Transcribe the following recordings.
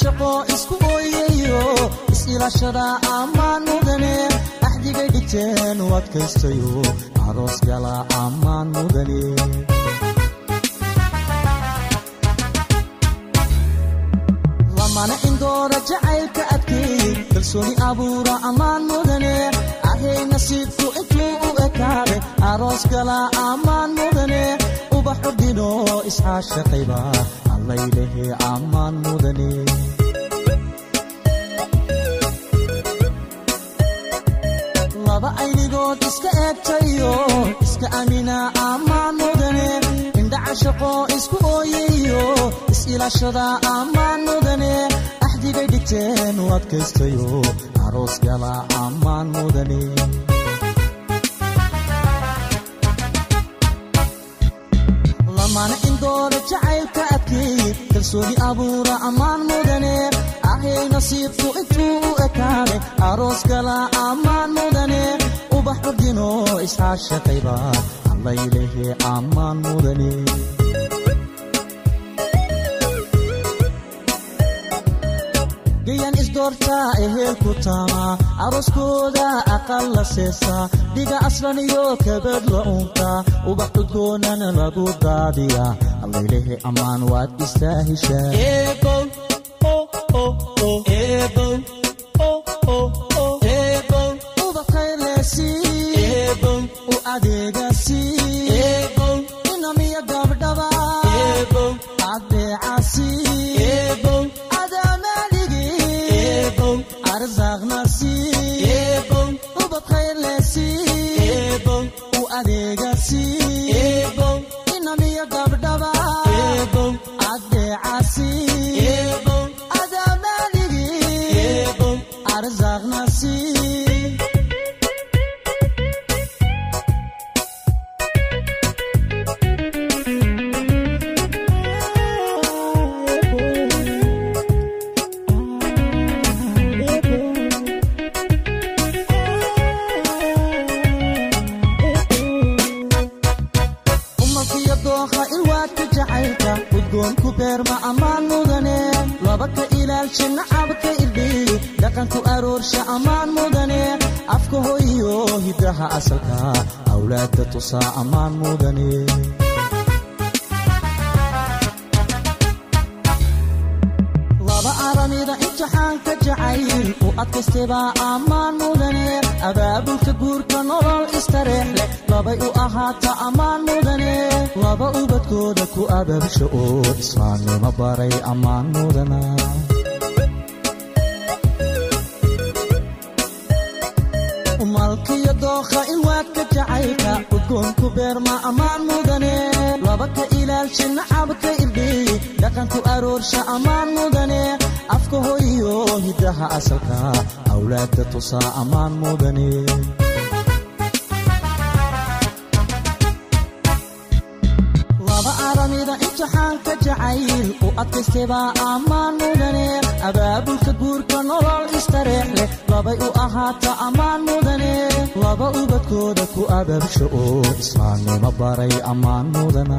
shaqo isku ooyayo is-ilashada ammaan mudane axdigay dhigteen u adkaystayo aroos gala ammaan mudane lamana indoora jacaylka adkeey kalsooni abuura ammaan mudane ahay nasiibku intuu u ekaaday aroos gala ammaan mudane ubaxu dhino isxaashaqayba allaylehe ammaan mudane laba aynigood iska eegtayo iska amina ammaan mudane indhaca shaqo isku ooyayo is-ilashada ammaan mudane axdigay dhigteen u adkaystayo aroos gala ammaan mudane lamana indoora jacaylka adkeey kalsooni abuura ammaan mudane. Ahay nasiibku intuu u ekaaday aroos gala ammaan mudane. Ubax ordino isxaashaqayba allaylehe ammaan mudane gayan isdoortaa ehelku taamaa arooskooda aqal la seesaa dhiga aslan iyo kabad la uuntaa ubax cudgoonana lagu daadiyaa allaylehe ammaan waad istaa heshaa u adeegasi aramida imtixaanka jacayl u adkaystebaa ammaan mudane. Abaabulka guurka nolol istareex leh labay u ahaata ammaan mudane. Laba ubadkooda ku abaabsha oo islaamnimo baray ammaan mudana malkiyo dookha ilwaadka jacaylka udgoonku beerma ammaan mudane laba ka ilaalsha nacabka irdhiy dhaqanku aroorsha ammaan mudane. Afka hoyiyo hiddaha asalka awlaadda tusaa ammaan mudane aramida imtixaanka jacayl u adkaystebaa ammaan mudane abaabulka guurka nolol istareex leh labay u ahaata ammaan mudane laba ubadkooda ku abaabsha oo islaamnimo baray ammaan mudana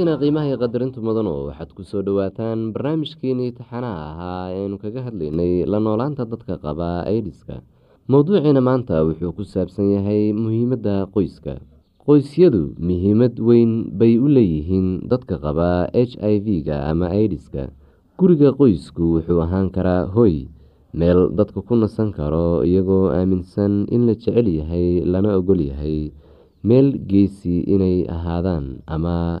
dhegeystayaashiina qiimaha iyo qadarinta mudanu waxaad ku soo dhowaataan barnaamijkeenii taxanaha ahaa eeaynu kaga hadlaynay la noolaanta dadka qaba aidiska mowduuciina maanta wuxuu ku saabsan yahay muhiimadda qoyska. Qoysyadu muhiimad weyn bay u leeyihiin dadka qaba h i v-ga ama aidiska guriga qoysku wuxuu ahaan karaa hoy meel dadka ku nasan karo iyagoo aaminsan in la jecel yahay lana ogol yahay meel geesi inay ahaadaan ama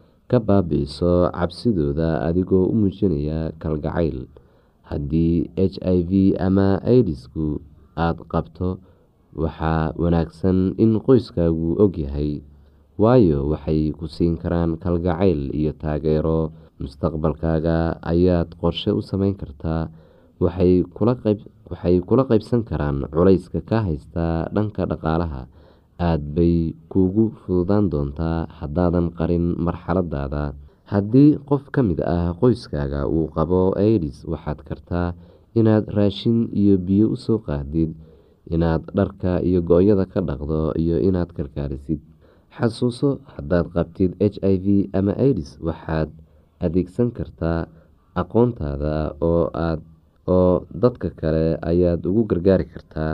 ka baabi'iso cabsidooda adigoo u muujinaya kalgacayl. Haddii h i v ama idisku aada qabto waxaa wanaagsan in qoyskaagu ogyahay waayo waxay ku siin karaan kalgacayl iyo taageero. Mustaqbalkaaga ayaad qorshe u sameyn kartaa waxay kula qeybsan karaan culayska ka haysta dhanka dhaqaalaha aada bay kuugu fududaan doontaa haddaadan qarin marxaladaada haddii qof ka mid ah qoyskaaga uu qabo idis waxaad kartaa inaad raashin iyo biyo u soo qaadid inaad dharka iyo go-yada ka dhaqdo iyo inaad karkaarisid. Xasuuso haddaad qabtid h i v ama idis waxaad adeegsan kartaa aqoontaada oo aad oo dadka kale ayaad ugu gargaari kartaa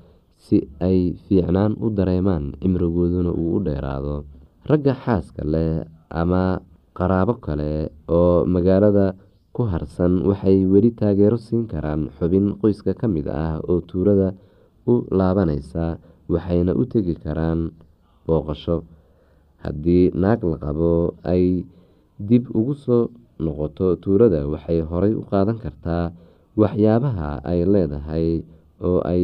si ay fiicnaan u dareemaan cimrigooduna uu u dheeraado ragga xaaska leh ama qaraabo kale oo magaalada ku harsan waxay weli taageero siin karaan xubin qoyska ka mid ah oo tuulada u laabaneysa waxayna u tegi karaan booqasho. Haddii naag la qabo ay dib ugu soo noqoto tuulada waxay horay u qaadan kartaa waxyaabaha ay leedahay oo ay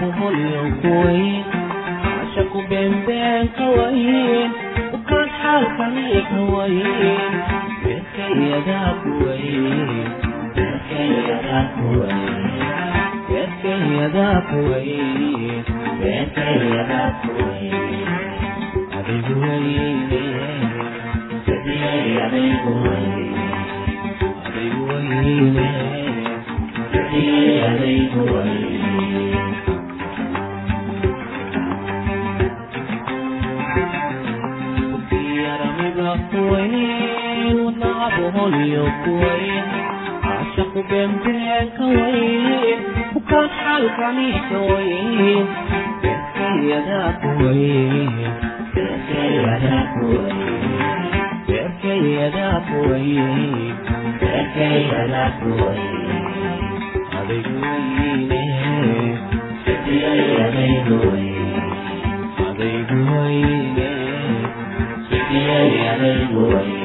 kuhulyo kuweyn cashaku beenbeenka holyo kuweyn caashaqu beenbeenka weyn bukaad xaalkaniika weyn beerkayadaa kuweyn beerkayadaa kuweyn beerkayadaa kuweyn beerkayadaa kuweyn adayguweyne sidiyayadaygu weyn adaygu weyne sidiyayadaygu weyn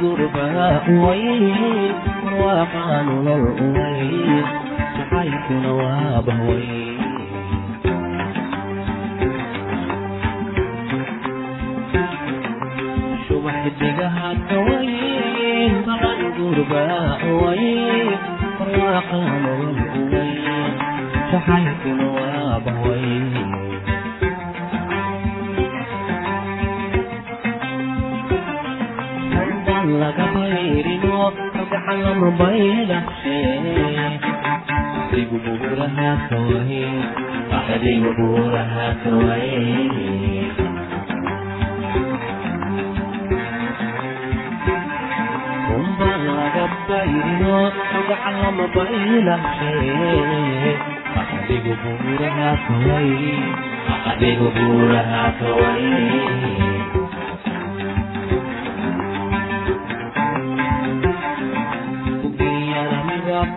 gurbaa weyn waa nolol weyn jacaylkuna waaba weyn subaxdigaha weyn balan gurbaa weyn وقبورها كوين أحدي وقبورها كوين قبيلو وقعنا مبيلة خير أحدي وقبورها كوين أحدي وقبورها كوين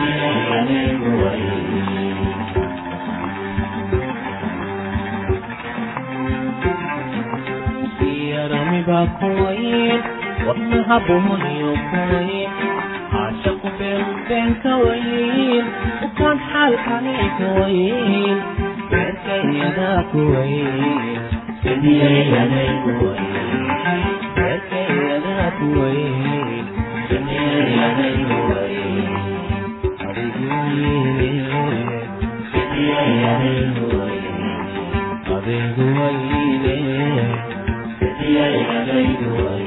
kawayn beerkayadaa kuwayn beerkayadaa kuwayn adigu wayne adigu wayne yaramiba kuwayn wadnaha buhoniyo kuwayn caashaqu beenbeen kawayn ukaan xaalkani kawayn beerkayadaa kuwayn beerkayadaa kuwayn adigu wayne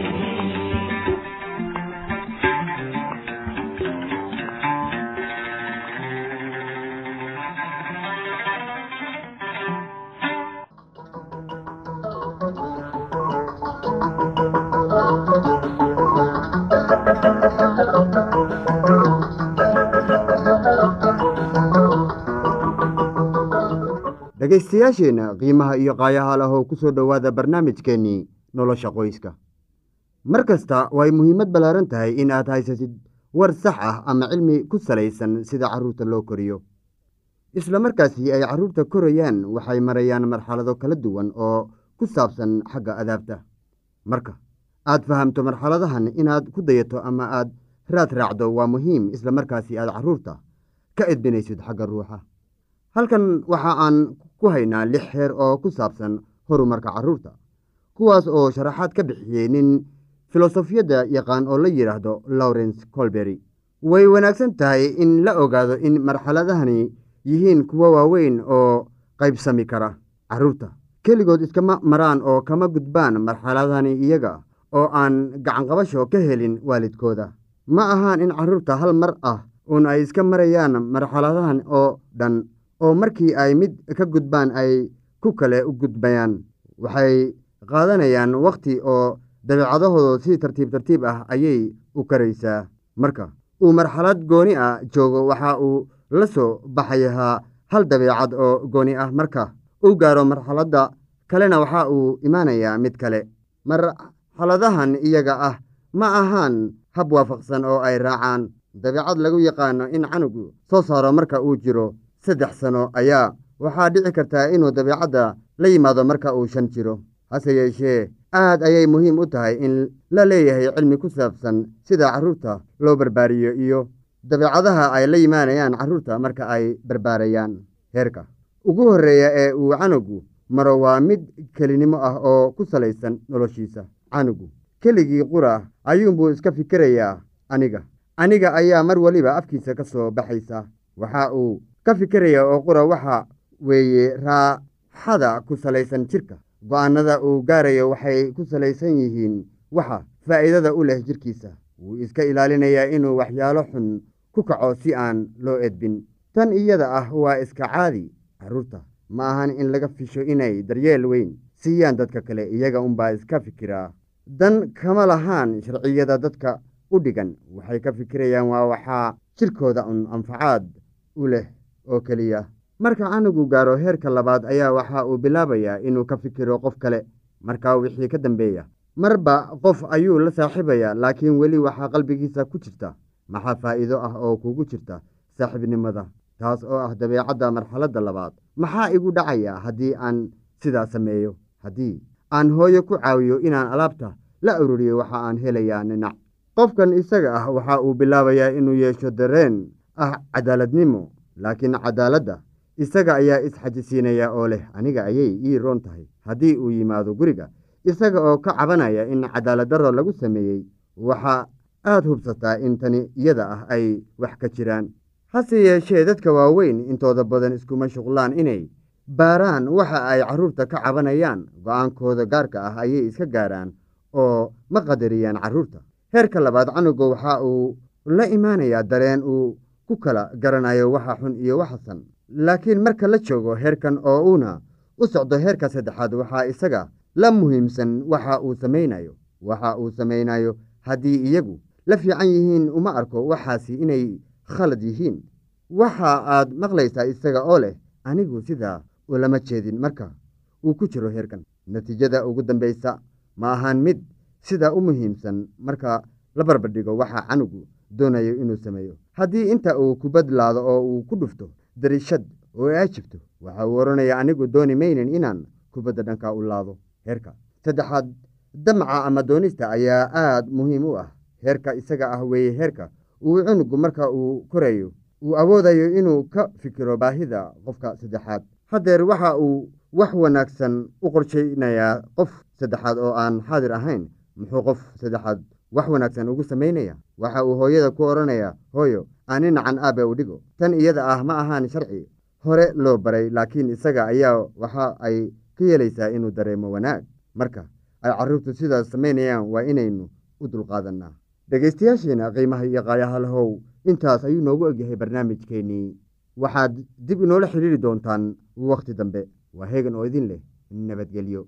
dhegaystayaasheenna qiimaha iyo qaayaha leh oo ku soo dhowaada barnaamijkeennii nolosha qoyska. Mar kasta way muhiimad ballaaran tahay in aad haysatid war sax ah ama cilmi ku salaysan sida carruurta loo koriyo. Isla markaasi ay carruurta korayaan waxay marayaan marxalado kala duwan oo ku saabsan xagga adaabta. Marka aad fahamto marxaladahan inaad ku dayato ama aad raad raacdo waa muhiim isla markaasi aad carruurta ka edbinaysid xagga ruuxa. Halkan waxa aan ku haynaa lix heer oo ku saabsan horumarka carruurta kuwaas oo sharaxaad ka bixiyey nin filosofiyadda yaqaan oo la yidhaahdo lawrence colbery way wanaagsan tahay in la ogaado in marxaladahani yihiin kuwo waaweyn oo qaybsami kara carruurta keligood iskama maraan oo kama gudbaan marxaladahani iyaga oo aan gacanqabasho ka helin waalidkooda. Ma ahaan in carruurta hal mar ah uun ay iska marayaan marxaladahan oo dhan oo markii ay mid ka gudbaan ay ku kale u gudbayaan waxay qaadanayaan wakhti oo dabeecadahooda si tartiib tartiib ah ayay u karaysaa. Marka uu marxalad gooni ah joogo waxa uu la soo baxayaa hal dabeecad oo gooni ah. Marka uu gaaro marxaladda kalena waxa uu imaanayaa mid kale. Marxaladahan iyaga ah ma ahaan hab waafaqsan oo ay raacaan. Dabeecad lagu yaqaano in canugu soo saaro marka uu jiro saddex sano ayaa waxaa dhici kartaa inuu dabeecadda la yimaado marka uu shan jiro. Hase yeeshee aad ayay muhiim u tahay in la leeyahay cilmi ku saabsan sida carruurta loo barbaariyo iyo dabeecadaha ay la yimaanayaan carruurta marka ay barbaarayaan. Heerka ugu horreeya ee uu canugu maro waa mid kelinimo ah oo ku salaysan noloshiisa. Canugu keligii qura ayuunbuu iska fikirayaa aniga. Aniga ayaa mar weliba afkiisa ka soo baxaysa. Waxa uu ka fikiraya oo qura waxa weeye raaxada ku salaysan jirka. Go'aanada uu gaarayo waxay ku salaysan yihiin waxa faa'iidada u leh jirkiisa. Wuu iska ilaalinayaa inuu waxyaalo xun ku kaco si aan loo edbin. Tan iyada ah waa iska caadi. Carruurta ma ahan in laga fisho inay daryeel weyn siiyaan dadka kale iyaga unbaa iska fikiraa dan kama lahaan sharciyada dadka u dhigan. Waxay ka fikirayaan waa waxaa jirkooda un anfacaad u leh oo keliya. Marka canugu gaaro heerka labaad ayaa waxa uu bilaabayaa inuu ka fikiro qof kale. Markaa wixii ka dambeeya marba qof ayuu la saaxiibayaa laakiin weli waxaa qalbigiisa ku jirta. Maxaa faa'iido ah oo kugu jirta saaxiibnimada? Taas oo ah dabeecadda marxaladda labaad. Maxaa igu dhacaya haddii aan sidaa sameeyo? Haddii aan hooyo ku caawiyo inaan alaabta la ururiyo waxa aan helayaa ninac. Qofkan isaga ah waxa uu bilaabayaa inuu yeesho dareen ah cadaaladnimo laakiin cadaaladda isaga ayaa isxajisiinaya oo leh aniga ayay ii roon tahay haddii uu yimaado guriga isaga oo ka cabanaya in cadaaladdarro lagu sameeyey waxaa aada hubsataa in tani iyada ah ay wax ka jiraan. Hase yeeshee dadka waaweyn intooda badan iskuma shuqlaan inay baaraan waxa ay carruurta ka cabanayaan. Go'aankooda gaarka ah ayay iska gaaraan oo ma qadariyaan carruurta heerka labaad canuga waxa uu la imaanayaa dareen uu ku kala garanayo waxa xun iyo waxa san. Laakiin marka la joogo heerkan oo uuna u socdo heerka saddexaad waxaa isaga la muhiimsan waxa uu samaynayo. Waxa uu samaynayo haddii iyagu la fiican yihiin uma arko waxaasi inay khalad yihiin. Waxa aad maqlaysaa isaga oo leh anigu sidaa ulama jeedin marka uu ku jiro heerkan. Natiijada ugu dambaysa ma ahaan mid sidaa u muhiimsan marka la barbardhigo waxa canugu doonayo inuu sameeyo. Haddii inta uu ku badlaado oo uu ku dhufto darishad oo aa jibto waxa uu odhanaya anigu dooni maynin inaan kubadda dhanka u laado heerka. Saddexaad damca ama doonista ayaa aada muhiim u ah. Heerka isaga ah weeye heerka uu cunugu marka uu korayo uu awoodayo inuu ka fikiro baahida qofka saddexaad. Haddeer waxa uu wax wanaagsan u qorshaynayaa qof saddexaad oo aan xaadir ahayn muxuu qof saddexaad wax wanaagsan ugu samaynaya waxa uu hooyada ku odhanayaa hooyo ani nacan aabe u dhigo. Tan iyada ah ma ahaan sharci. Hore loo baray laakiin isaga ayaa waxa ay ka yeelaysaa inuu dareemo wanaag. Marka ay carruurtu sidaas samaynayaan waa inaynu u dulqaadanaa dhegaystayaasheena qiimaha iyo qaayaha lahow intaas ayuu noogu egyahay barnaamijkeennii. Waxaad dib inoola xidhiiri doontaan wakhti dambe. Waa heegan oo idin leh nabadgelyo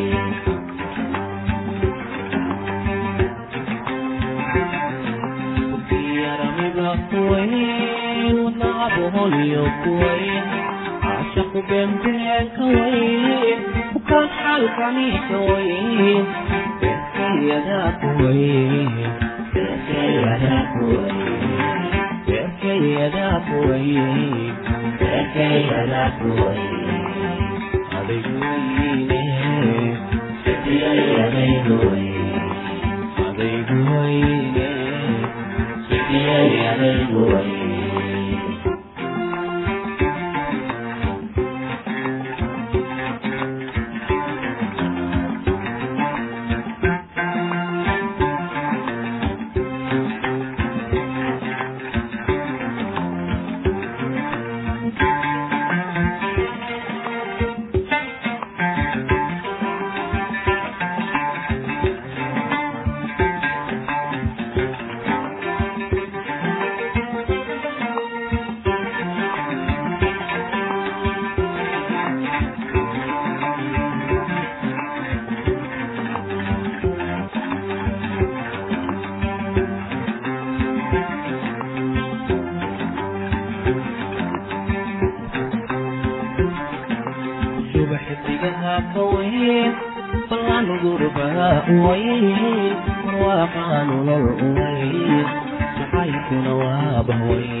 holyokuweyn caashaqu beenbeeka weyn ukaad xaalkanii ka weyn adaygu weyne gurbaa weyn barwaaqaa nolol weyn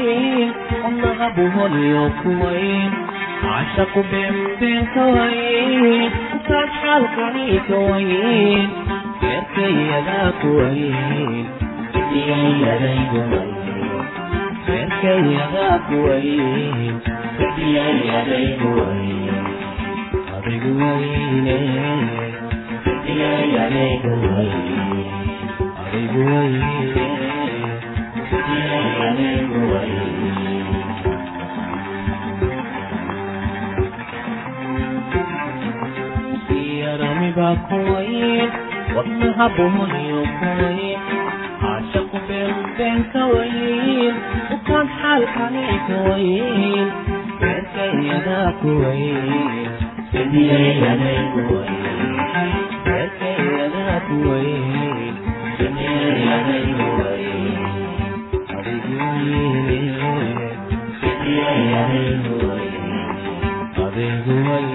buuraha kawaye adigu buuraha kawaye kumba laga bayrino gacan lama baydhaqshe adigu buuraha kawaye adigu buuraha kawaye kuwayn onahabu holyo kuwayn cashaqu beenbeen kawayn kaas xaalkani kawayn beerkayadaa kuwayn beerkayadaa kuwayn adigu wayne adigu wayne yaramiba kuwayn wadnaha buhoniyo kuwayn caashaqu beenbeen kawayn ukaan xaalkani kawayn beerkayadaa kuwayn beerkayadaa kuwayn adigu wayne